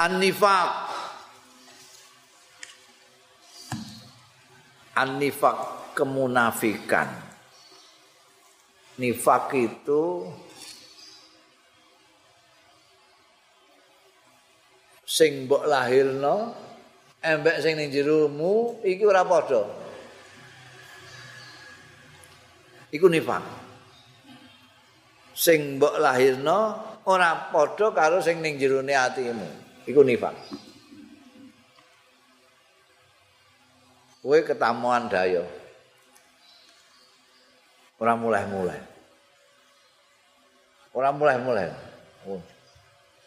An-nifaq An-nifaq kemunafikan. Nifak itu sing mbok lahirno embek sing ning jeromu iki ora padha. Iku nifak. Sing mbok lahirno ora padha karo sing ning jerone atimu. Iku nifak. Kowe ketamuan dayo. Ora mulai-mulai. Ora mulai-mulai. Oh.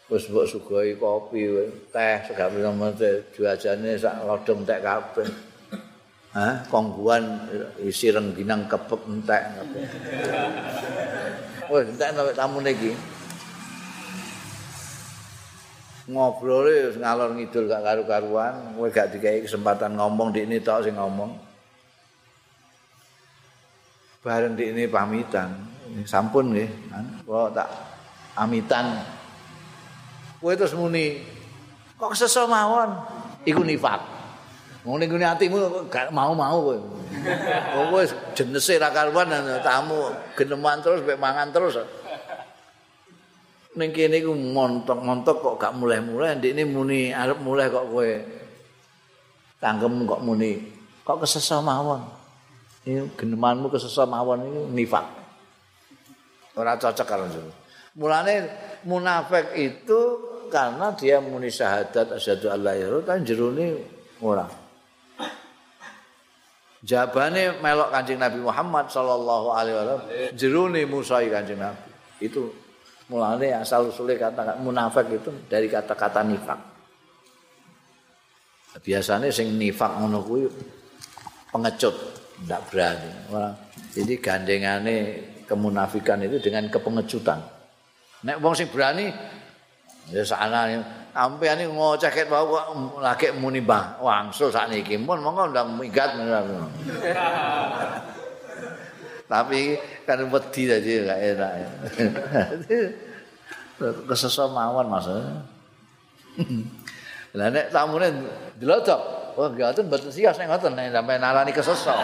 Wis mbok sugoi kopi, teh, segala macam juajane sak lodong tek kabeh. Hah, kongguan isi rengginang kepek entek. Wis entek nek tamu niki. Ngobrol wis ngalor ngidul gak karu-karuan, kowe gak dikai kesempatan ngomong di ini tok sing ngomong. Bareng di ini pamitan, sampun nggih, kok tak amitan. Kowe terus muni, kok kesesa mawon? Iku nifak. Ngene ngene atimu gak mau-mau kowe. Wis jenese ra karuan tamu geneman terus mek mangan terus. Ning kene iku montok-montok kok gak mulai-mulai ndekne muni arep mulai kok kowe tanggem kok muni. Kok kesesa mawon? Iki genemanmu kesesa mawon iki nifak. Ora cocok karo jero mulane munafik itu karena dia muni syahadat asyhadu alla ilaha illallah ora. Jabane melok Kanjeng Nabi Muhammad sallallahu alaihi wasallam jerone musai Kanjeng Nabi. Itu Mulane asal usule kata munafik itu dari kata-kata nifak. Biasanya sing nifak ngono kuwi pengecut, ndak berani. Jadi gandengane kemunafikan itu dengan kepengecutan. Nek wong sing berani ya sana sampean iki ngoceh ket wae lagi muni bang wangsul sakniki mun monggo ndang migat Tapi kan wedi tadi gak enak. Kesesa mawon maksudnya. Lah nek tamune delodok, oh ngoten mboten sias nek ngoten nek sampe narani kesesa.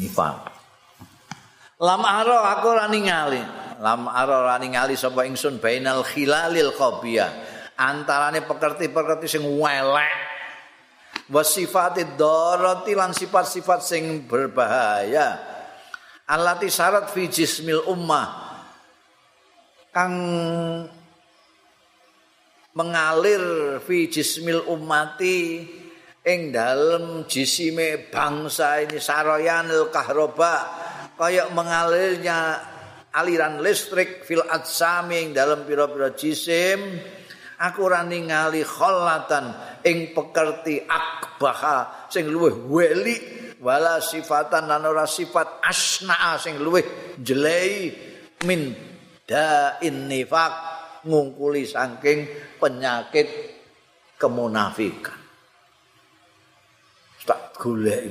Nifal. Lama aro aku ora ningali. Lama aro ora ningali sapa ingsun bainal khilalil qabiyah. Antarane pekerti-pekerti sing welek wasifati darati lan sifat-sifat sing berbahaya. Allati syarat fi jismil ummah. Kang mengalir fi jismil ummati ing dalem jisime bangsa ini saroyanil kahroba. Kaya mengalirnya aliran listrik fil atsami ing dalem pira-pira jisim. Aku ora ningali khollatan ing pekerti akbaha sing luwih weli wala sifatan lan ora sifat asna sing luwih jelei min da nifak ngungkuli saking penyakit kemunafikan. Tak golek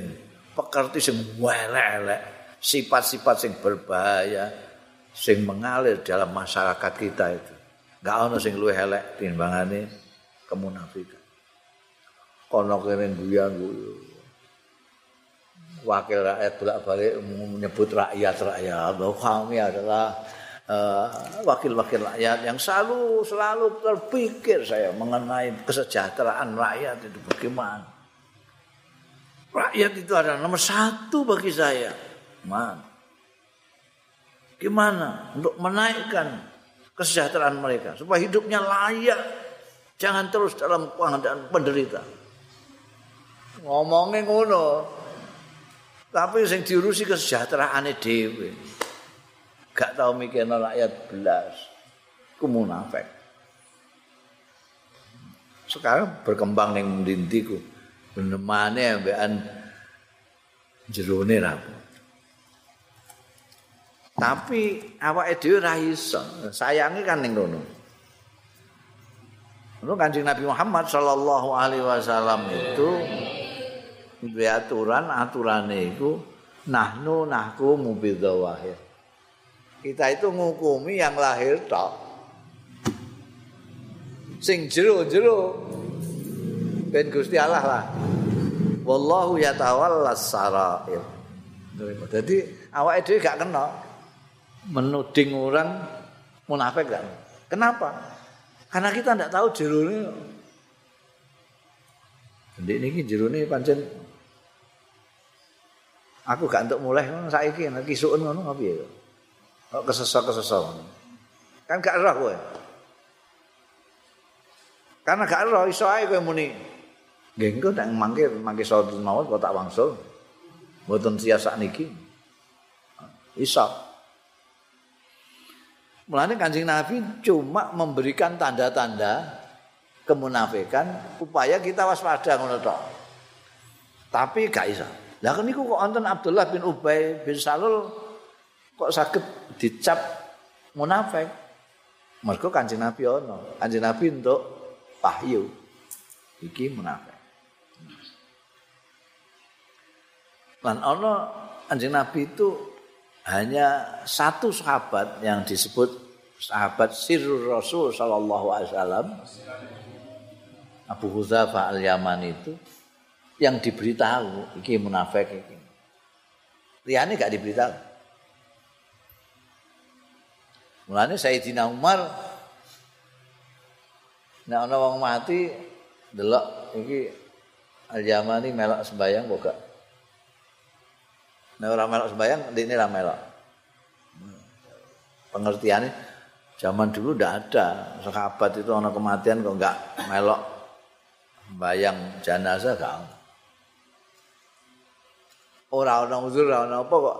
pekerti sing welek sifat-sifat sing berbahaya sing mengalir dalam masyarakat kita itu. Gak ono sing luwih elek timbangane kemunafikan. Kono kene guyan guyu. Wakil rakyat bolak-balik menyebut rakyat rakyat. Bahwa kami adalah uh, wakil-wakil rakyat yang selalu selalu terpikir saya mengenai kesejahteraan rakyat itu bagaimana. Rakyat itu adalah nomor satu bagi saya. Man. Gimana untuk menaikkan kesejahteraan mereka supaya hidupnya layak jangan terus dalam keadaan penderita ngomongnya ngono. Tapi yang diurusi kesejahteraan dewe gak tahu mikir rakyat belas. Ku munafik. Sekarang berkembang yang mendintiku benemane ambekan jerone rapuh Tapi awake dhewe ora iso. Sayange kan ning ngono. Lalu Kanjeng Nabi Muhammad sallallahu alaihi wasallam itu duwe aturan, aturane iku nahnu nahku mubidawahir. Kita itu ngukumi yang lahir tok. Sing jero-jero ben Gusti Allah lah. Wallahu yatawallas sarair. Jadi awake dhewe gak kena menuding orang munafik gak. Kenapa? Karena kita tidak tahu jerone. Jadi ini jerone pancen aku gak untuk mulai ngono saiki nek kisuken ngono piye. Kok kesesok-kesesok. Kan gak roh kowe. Karena gak roh iso ae kowe muni. Nggih engko nek mangke mangke salat mawon kok tak wangsul. Mboten siasa niki. Iso. Mulane Kanjeng Nabi cuma memberikan tanda-tanda kemunafikan supaya kita waspada ngono. Tapi gak iso. Lah niku kok wonten Abdullah bin Ubay bin Salul kok sakit dicap munafik. Mergo Kanjeng Nabi ono. Kanjeng Nabi untuk wahyu. Iki munafik. Lan ono Kanjeng Nabi itu hanya satu sahabat yang disebut sahabat sirrul Rasul sallallahu alaihi wasallam Abu Hudzafah al-Yaman itu yang diberitahu iki munafik iki. Liyane gak diberitahu. Mulane Sayyidina Umar nek ana wong mati delok iki al-Yamani melok sembayang kok gak. Nek ora melok sembayang ndekne ora melok. Pengertiannya zaman dulu ndak ada sahabat itu ana kematian kok enggak melok bayang jenazah gak ora ana uzur ora ana apa kok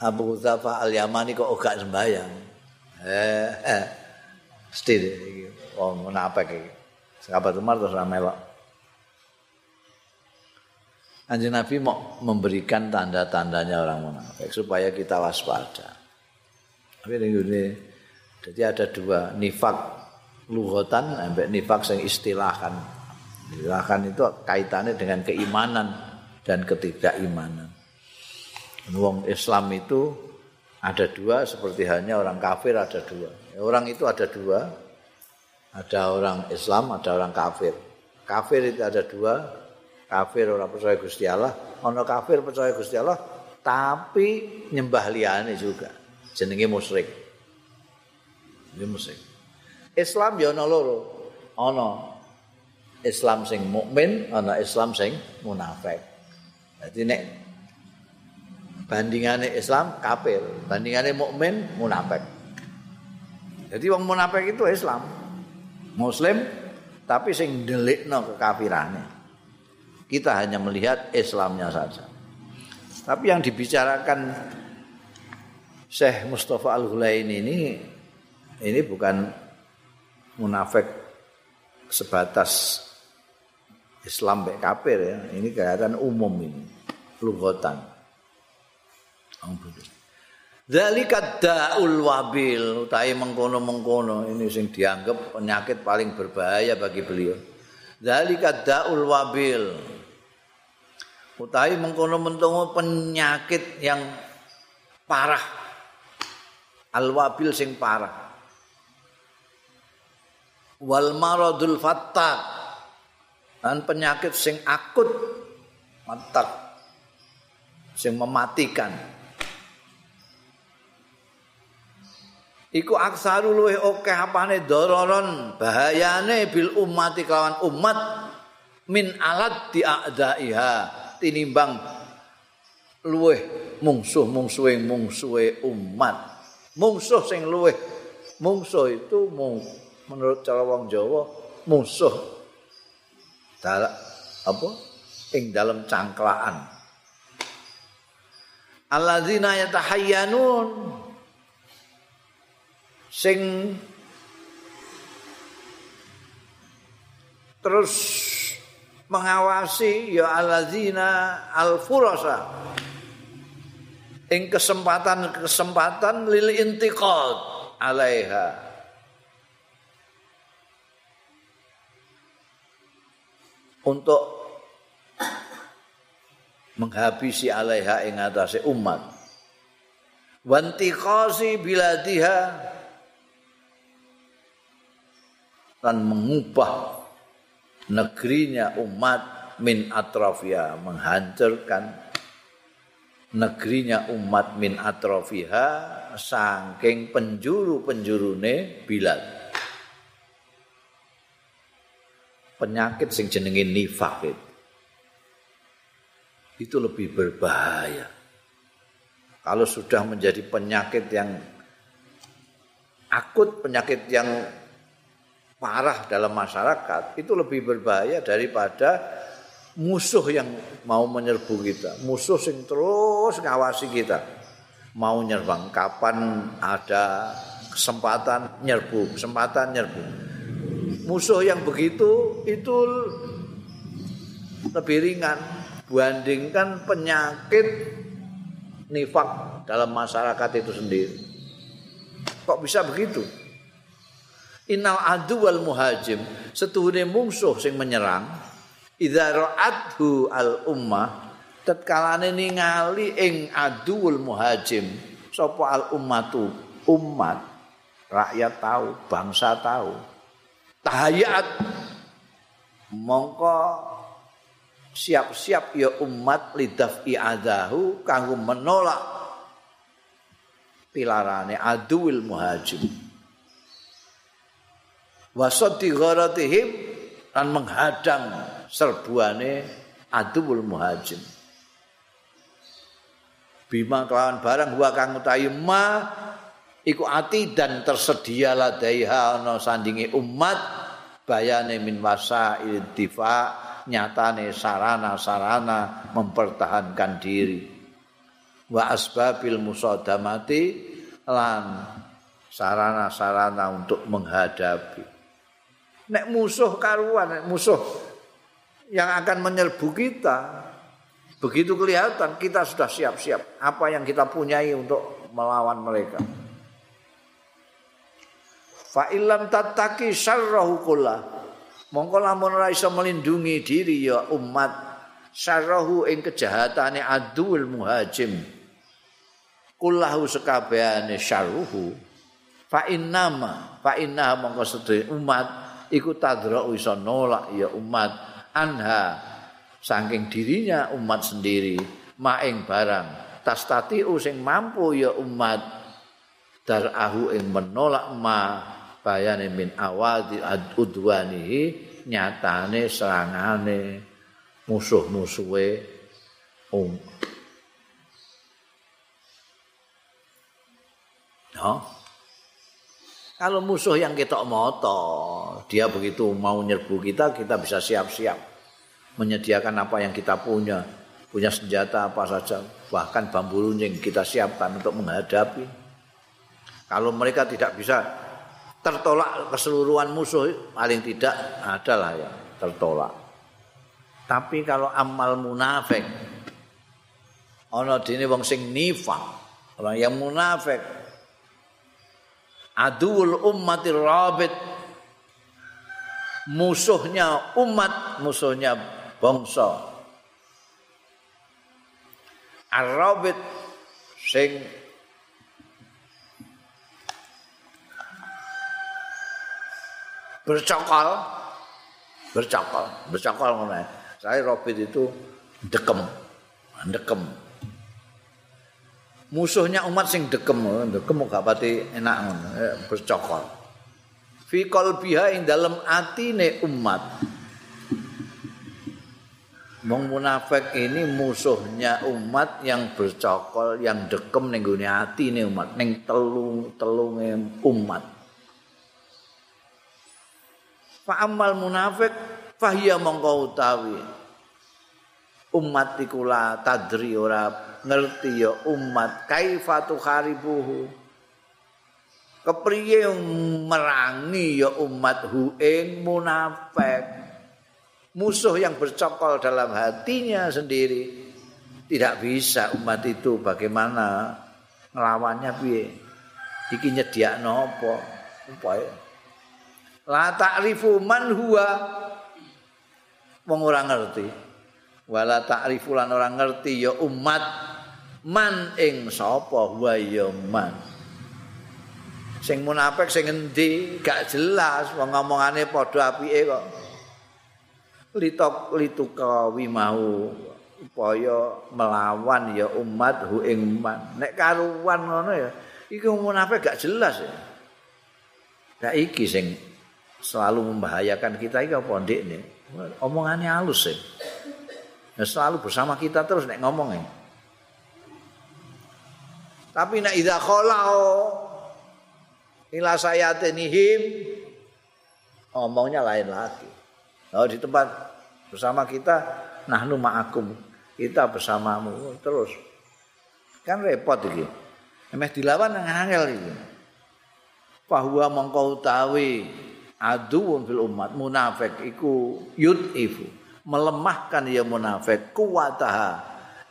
Abu Zafah Al-Yamani kok gak sembayang eh, eh. mesti iki wong menapa iki sahabat Umar terus ora melok Anjing Nabi mau memberikan tanda-tandanya orang munafik supaya kita waspada. Tapi ini jadi ada dua nifak lughatan sampai nifak yang istilahkan. Istilahkan itu kaitannya dengan keimanan dan ketidakimanan. Wong Islam itu ada dua seperti hanya orang kafir ada dua. Orang itu ada dua. Ada orang Islam, ada orang kafir. Kafir itu ada dua, kafir ora percaya Gusti Allah, ana kafir percaya Gusti Allah tapi nyembah liyane juga. Jenenge musyrik. Ini musyrik. Islam ya ana loro. Ana Islam sing mukmin, ana Islam sing munafik. Jadi nek bandingane Islam kafir, bandingane mukmin munafik. Jadi wong munafik itu Islam. Muslim tapi sing delikno kekafirane. kita hanya melihat Islamnya saja. Tapi yang dibicarakan Syekh Mustafa Al-Hulain ini ini bukan munafik sebatas Islam baik kafir ya. Ini kelihatan umum ini. Lugotan. Zalika da'ul wabil utahe mengkono-mengkono ini sing dianggap penyakit paling berbahaya bagi beliau. Zalika da'ul wabil utawi mengkono mentungo penyakit yang parah. Alwabil sing parah. Wal maradul fattah dan penyakit sing akut matak sing mematikan iku aksaru luwih akeh apane dororon bahayane bil ummati kelawan umat min alat diadaiha tinimbang luweh mungsuh mungsuhe mungsuhe umat. Mungsuh sing luweh mungsuh itu mung, menurut cara wong Jawa musuh dalam apa? Ing dalam cangklaan. Alladzina yatahayyanun sing terus mengawasi ya alazina al-furasa ing kesempatan-kesempatan lil intiqad alaiha. Untuk menghabisi alaiha ing atase umat. Wantiqasi biladiha dan mengubah negerinya umat min atrofia menghancurkan negerinya umat min atrofiha saking penjuru-penjurune Bilal. Penyakit sing jenenge nifak itu. itu lebih berbahaya. Kalau sudah menjadi penyakit yang akut, penyakit yang parah dalam masyarakat, itu lebih berbahaya daripada musuh yang mau menyerbu kita, musuh yang terus ngawasi kita. Mau nyerang kapan ada kesempatan nyerbu, kesempatan nyerbu. Musuh yang begitu itu lebih ringan bandingkan penyakit nifak dalam masyarakat itu sendiri. Kok bisa begitu? Innal adu wal muhajim. Setuhune musuh sing menyerang. Idza ra'athu al ummah. Tatkalane ningali ing adul muhajim. Sapa al ummatu? Umat. Rakyat tahu bangsa tahu. Tahayat. Mongko siap-siap ya umat lidaf i'adahu kanggo menolak pilarane aduil muhajim wasati gharatihim dan menghadang serbuane adul muhajim bima kelawan barang wa kang utawi ma iku ati dan tersedia ladaiha ana sandingi umat bayane min wasa iltifa nyatane sarana-sarana mempertahankan diri. Wa asbabil musadamati lan sarana-sarana untuk menghadapi nek musuh karuan nek musuh yang akan menyerbu kita. Begitu kelihatan kita sudah siap-siap apa yang kita punyai untuk melawan mereka. Fa illam tattaqi syarrahu kullah. Mongko lamun ora iso melindungi diri ya umat syarrahu ing kejahatane adul muhajim. Kullahu sekabehane syarruhu. Fa innama fa inna mongko umat iku tadra'u iso nolak ya umat anha. Saking dirinya umat sendiri maing barang. Tastati sing mampu ya umat. Darahu ing menolak ma bayane min awal di udwanihi nyatane serangane musuh-musuhe um no? Kalau musuh yang kita moto, dia begitu mau nyerbu kita, kita bisa siap-siap menyediakan apa yang kita punya, punya senjata apa saja, bahkan bambu runcing kita siapkan untuk menghadapi. Kalau mereka tidak bisa tertolak keseluruhan musuh, paling tidak adalah ya tertolak. Tapi kalau amal munafik, ono dini wong sing nifak, orang yang munafik, adul ummatir rabit. Musuhnya umat musuhnya bangsa. Arabit sing bercokol bercokol bercokol ngono saya robit itu dekem dekem musuhnya umat sing dekem dekem gak pati enak ngono eh, bercokol. Fi qalbiha ing dalem atine umat. Wong munafik ini musuhnya umat yang bercokol, yang dekem ning gone atine umat, ning telung telunge umat. Fa amal munafik fahiya mongko utawi umat iku tadri ora ngerti ya umat. Kaifatu kharibuhu kepriye merangi ya umat? Hu ing munafik. Musuh yang bercokol dalam hatinya sendiri tidak bisa umat itu bagaimana ngelawannya piye? Iki nyediakno apa? Upaya. La ta'rifu man huwa? Wong ora ngerti wala ta'rifu lan ora ngerti ya umat. Man ing sapa? Wa ya man. Sing munafik sing endi? Gak jelas wong ngomongane padha apike kok. Litok lituka wimau upaya melawan ya umat hu ing man. Nek karuan ngono ya iki munafik gak jelas ya. Nah iki sing selalu membahayakan kita iki apa ndik nih omongannya halus ya nah, selalu bersama kita terus nek ngomong ya Tapi nek idza khalao ila sayatinihim omongnya lain lagi. Oh di tempat bersama kita nahnu ma'akum. Kita bersamamu terus. Kan repot iki. Emeh dilawan nang angel iki. Bahwa mongko utawi aduun fil umat munafik iku yud'ifu melemahkan ya munafik kuwataha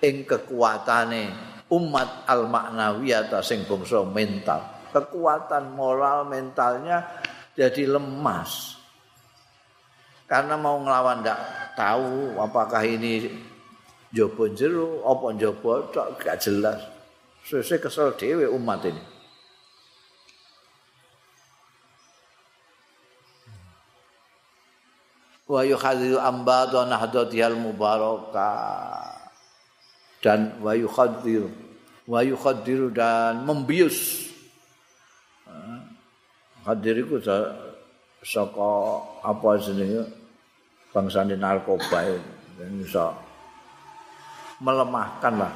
ing kekuatane umat al maknawiyata sing bangsa mental. Kekuatan moral mentalnya jadi lemas. Karena mau ngelawan ndak tahu apakah ini jopo jero apa jopo gak jelas. Sesuk kesel dhewe umat ini wa yukhadhu ambadu nahdhatihal mubarakah dan wa yukhaddir wa yukhaddir dan membius. Hadir iku saka apa jenenge? Bangsa narkoba dan bisa melemahkan lah.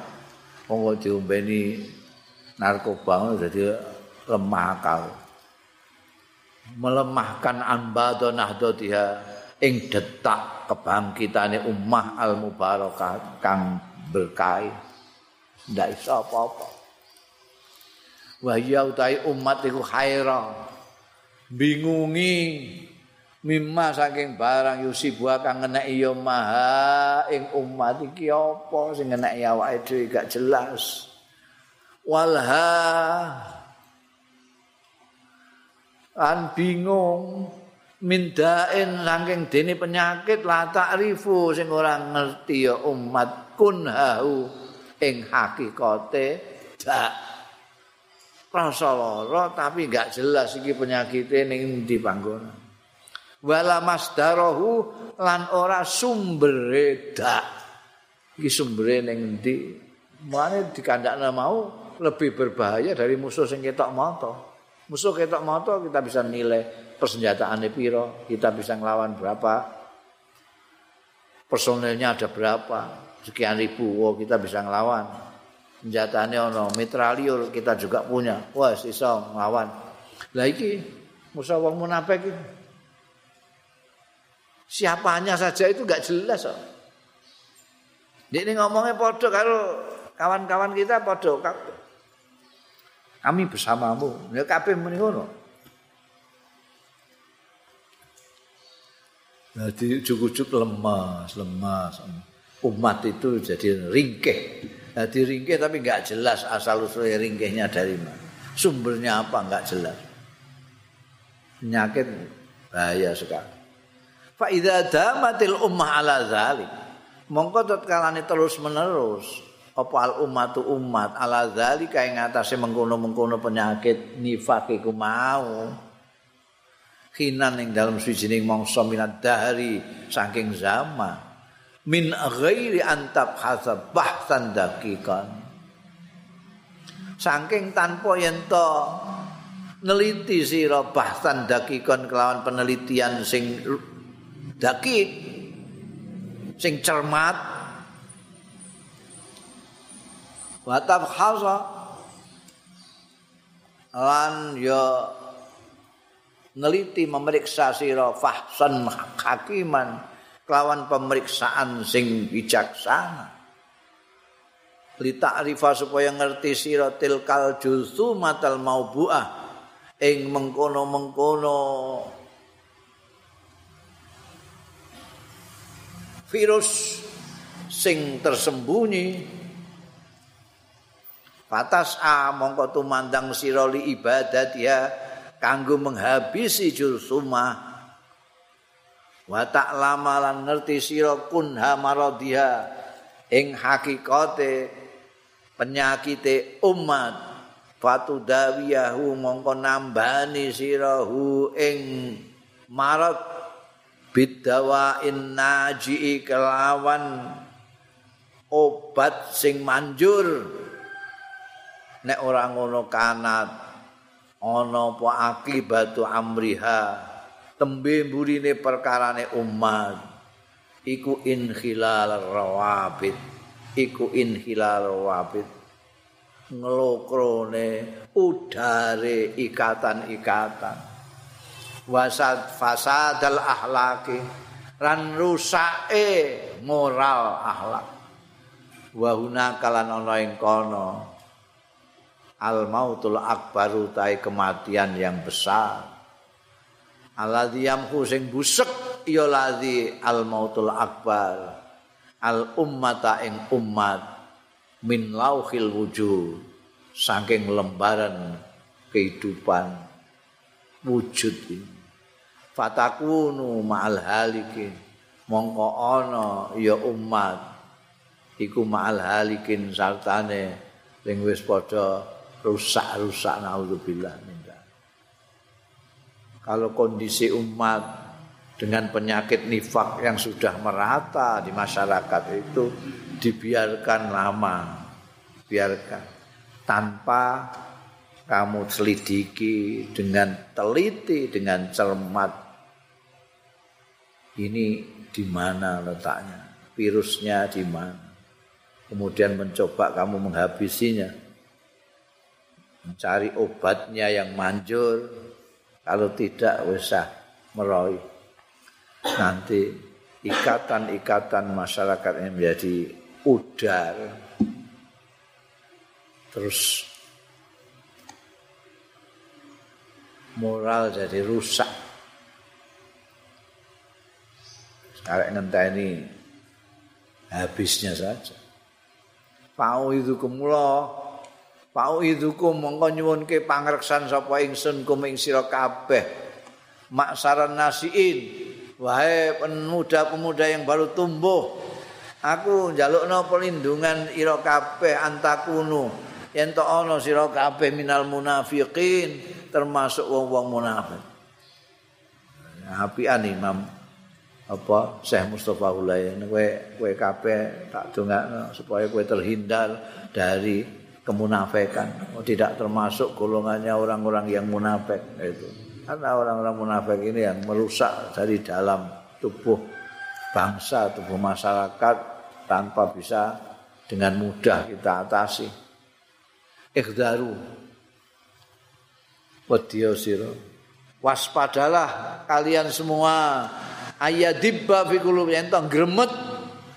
Wong diombeni narkoba jadi lemah akal. Melemahkan anbado nahdatiha ing detak kebangkitane ummah al mubarakah kang berkah ndak iso apa-apa. Wa ya utai umat iku khaira bingungi mimma saking barang yusibu kang ngeneki ya maha ing umat iki apa sing ngeneki awake dhewe gak jelas. Walha an bingung mindain saking dene penyakit la takrifu sing ora ngerti ya umat kunhahu ing hakikate dak rasa lara tapi enggak jelas iki penyakite ning ndi panggonan. Wala masdarahu lan ora sumbere dak. Iki sumbere ning ndi mane dikandakna mau lebih berbahaya dari musuh sing ketok mata. Musuh ketok mata kita bisa nilai persenjataannya piro, kita bisa ngelawan berapa, personelnya ada berapa, sekian ribu, oh kita bisa ngelawan. Senjataannya ono, mitraliur kita juga punya, wah iso ngelawan. Lah iki musuh wong munafik. Siapanya saja itu gak jelas kok. Ini ngomongnya podo kalau kawan-kawan kita podo. Kami bersamamu. Ya kabeh muni. Jadi cukup lemas, lemas. Umat itu jadi ringkeh. Jadi ringkeh tapi nggak jelas asal usulnya ringkehnya dari mana. Sumbernya apa nggak jelas. Penyakit bahaya sekali. Fa damatil ummah ala zalik. Mongko tatkalane terus menerus apa al ummatu umat ala zalika ing atase mengkono-mengkono penyakit nifak iku mau. Khinan ing dalam sujining mangsa minat dahri saking zaman. Min ghairi antab hasab bahsan dakikan saking tanpa yen to neliti sira bahsan dakikan kelawan penelitian sing dakik sing cermat. Watab khasa lan ya neliti memeriksa sira fahsan hakiman. Kelawan pemeriksaan sing bijaksana. Li ta'rifa supaya ngerti sira tilkal juzu matal maubuah ing mengkono-mengkono. Virus sing tersembunyi. Patas a mongko tumandang sira li ibadat ya kanggo menghabisi jursumah wa ta'lama lan ngerti sira kunha maradiha. Ing hakikate penyakite umat. Fatu dawiyahu mongko nambani sirahu ing marat bidawa in naji kelawan obat sing manjur. Nek ora ngono kanat ana apa akibatu amriha? Tembe mburine perkarane umat. Iku inhilal rawabit. Iku inhilal rawabit. Ngelokrone udare ikatan-ikatan. Wasad fasadal ahlaki. Ran rusake moral akhlak wa huna kalan ana ing kono al mautul akbaru tai kematian yang besar. Alladzi yamhu sing busek ya ladzi al mautul akbar. Al ummata ing umat min lauhil wujud saking lembaran kehidupan wujud ini. Fatakunu ma'al halikin mongko ana ya umat iku ma'al halikin sartane sing wis padha rusak-rusak naudzubillah kalau kondisi umat dengan penyakit nifak yang sudah merata di masyarakat itu dibiarkan lama. Biarkan. Tanpa kamu selidiki dengan teliti dengan cermat. Ini di mana letaknya? Virusnya di mana? Kemudian mencoba kamu menghabisinya mencari obatnya yang manjur. Kalau tidak usah meroy. Nanti ikatan-ikatan masyarakat ini menjadi udar. Terus moral jadi rusak. Sekarang ini habisnya saja. Pau itu kemula pau itu kum mongko nyuwun ke pangreksan sapa ingsun kum ing sira kabeh. Maksaran nasiin. Wahai pemuda-pemuda yang baru tumbuh. Aku njalukno pelindungan ira kabeh antakunu. Yen to ana sira kabeh minal munafiqin termasuk wong-wong munafik. Apian Imam. Apa? Syekh Mustafa Hulayan kowe kowe kabeh tak dongakno supaya kowe terhindar dari kemunafikan oh, tidak termasuk golongannya orang-orang yang munafik itu Karena orang-orang munafik ini yang merusak dari dalam tubuh bangsa, tubuh masyarakat tanpa bisa dengan mudah kita atasi. Ikhdaru. Wadiyo siro. Waspadalah kalian semua. Ayadibba fi kulubi. Entong gremet.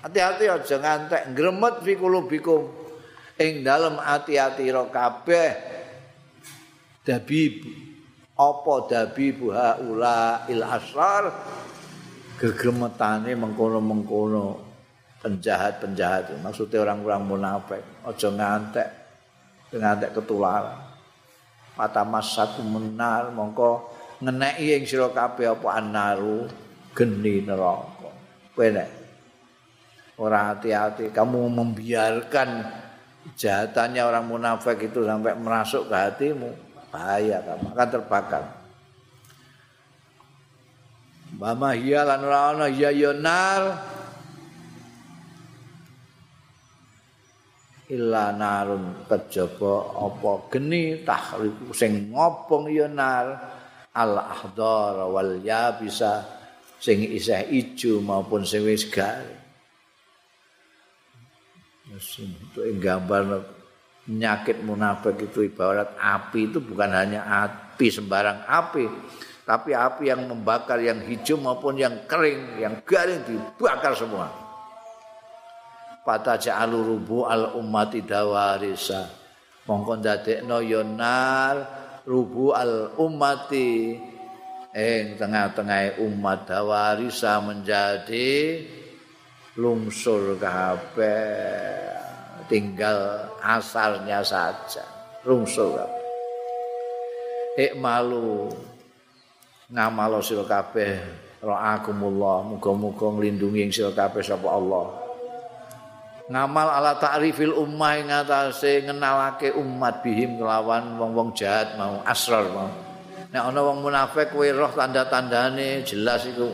Hati-hati aja ngantek. Gremet fi kulubikum. Ing dalam hati-hati rokabeh. Dabib. apa dabi buha ula il asar gegremetane mengkono-mengkono. Penjahat-penjahat. Maksudnya orang-orang munafik. Aja ngantek. Ngantek ketularan. Mata satu menar. Mongko ngeneki ing sira kabeh apa anaru geni neraka. Kowe ora hati-hati kamu membiarkan jahatannya orang munafik itu sampai merasuk ke hatimu. Bahaya kamu akan terbakar. Mama hiya lan ora ana. Ya yonar illa narun kejaba apa geni tahriku sing ngobong ya al ahdar wal ya bisa sing isih ijo maupun sing wis garing. Itu gambar penyakit munafik itu ibarat api. Itu bukan hanya api sembarang api tapi api yang membakar yang hijau maupun yang kering yang garing dibakar semua. Ja'alu rubu al ummati dawarisa. Mongko ndadekno yonar rubu al ummati. Ing tengah-tengah umat dawarisa menjadi lungsur kabeh tinggal asarnya saja. Rungsul ikmalu ngamalo sira kabeh ra'akumullah muga-muga nglindungi sira kabeh sapa Allah. Ngamal ala ta'rifil ummah ing atase ngenalake umat bihim kelawan wong-wong jahat mau asrar mau. Nek ana wong munafik kowe roh tanda-tandane jelas iku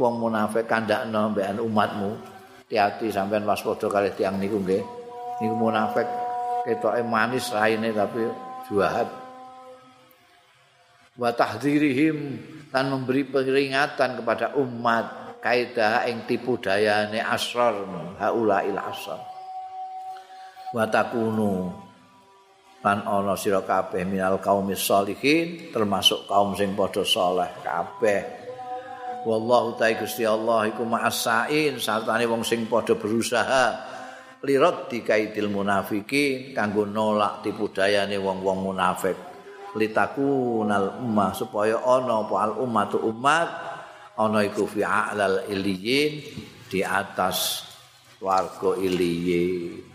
wong munafik kandakno mbekan umatmu hati-hati sampean waspada kali tiang niku nggih. Niku munafik ketoke manis raine tapi jahat wa tahdhirihim dan memberi peringatan kepada umat kaidah ing tipu dayane asrar haulail asrar. Wa takunu lan ana sira kabeh minal qaumis sholihin termasuk kaum sing padha saleh kabeh wallahu ta'ala Gusti Allah iku ma'asain sartane wong sing padha berusaha. Lirat dikaidil munafikin kanggo nolak tipu dayane wong-wong munafik. Litakunal ummah supaya ana apa? Al ummatu umat ana iku fi a'lal iliyin di atas warga iliyin